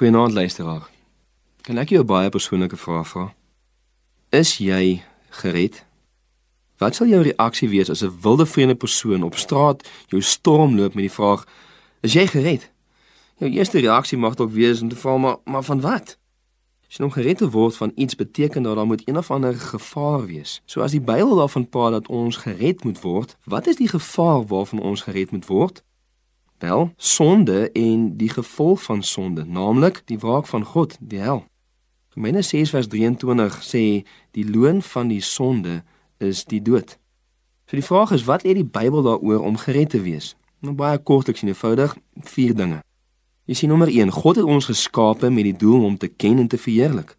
Goeienaand luisteraar. Kan ek jou 'n baie persoonlike vraag vra? Is jy gered? Wat sal jou reaksie wees as 'n wilde vreemde persoon op straat jou stormloop met die vraag: "Is jy gered?" Jou eerste reaksie mag dalk wees om te vra: "Maar, maar van wat?" As jy om gered te word van iets beteken dat daar moet een of ander gevaar wees. So as die Bybel daarvan praat dat ons gered moet word, wat is die gevaar waarvan ons gered moet word? Wel, sonde en die gevolg van sonde, naamlik die wraak van God, die hel. Romeine 6 vers 23 sê die loon van die sonde is die dood. So die vraag is wat lê die Bybel daaroor om gered te wees? Nou baie kortliks en eenvoudig, vier dinge. Jy sien nommer 1, God het ons geskape met die doel om te ken en te verheerlik.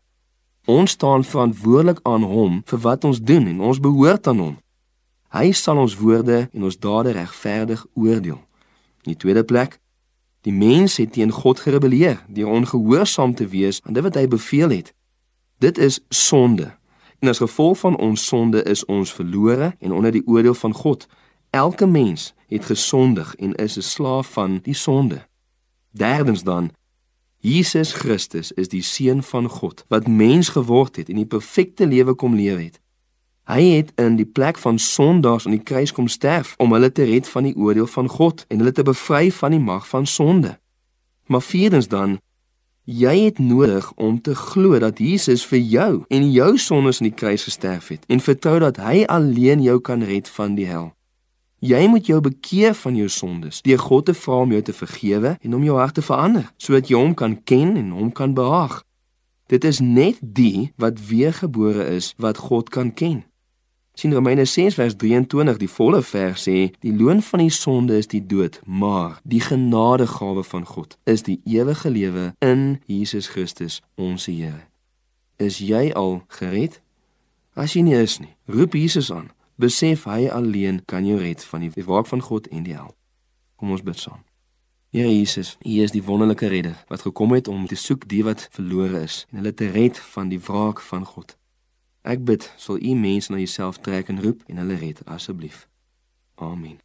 Ons staan verantwoordelik aan hom vir wat ons doen en ons behoort aan hom. Hy sal ons woorde en ons dade regverdig oordeel. In die tweede plek, die mens het teen God gerebelleer deur ongehoorsaam te wees aan dit wat hy beveel het. Dit is sonde. En as gevolg van ons sonde is ons verlore en onder die oordeel van God. Elke mens het gesondig en is 'n slaaf van die sonde. Derdens dan, Jesus Christus is die seun van God wat mens geword het en die perfekte lewe kom leef het. Hy het in die plek van sondaars aan die kruis kom sterf om hulle te red van die oordeel van God en hulle te bevry van die mag van sonde. Maar vierdens dan, jy het nodig om te glo dat Jesus vir jou en jou sondes aan die kruis gesterf het en vertrou dat hy alleen jou kan red van die hel. Jy moet jou bekeer van jou sondes deur God te vra om jou te vergewe en om jou hart te verander sodat jy hom kan ken en hom kan behaag. Dit is net die wat weergebore is wat God kan ken sien Romeine 6 vers 23 die volle vers sê die loon van die sonde is die dood maar die genadegawe van God is die ewige lewe in Jesus Christus ons Here. Is jy al gered? As jy nie is nie roep Jesus aan. Besef hy alleen kan jou red van die wraak van God en die hel. Kom ons bid saam. Here Jesus, U is die wonderlike redder wat gekom het om te soek die wat verlore is en hulle te red van die wraak van God. Ek bid, sal U mense na Uself trek en roep en hulle red asseblief. Amen.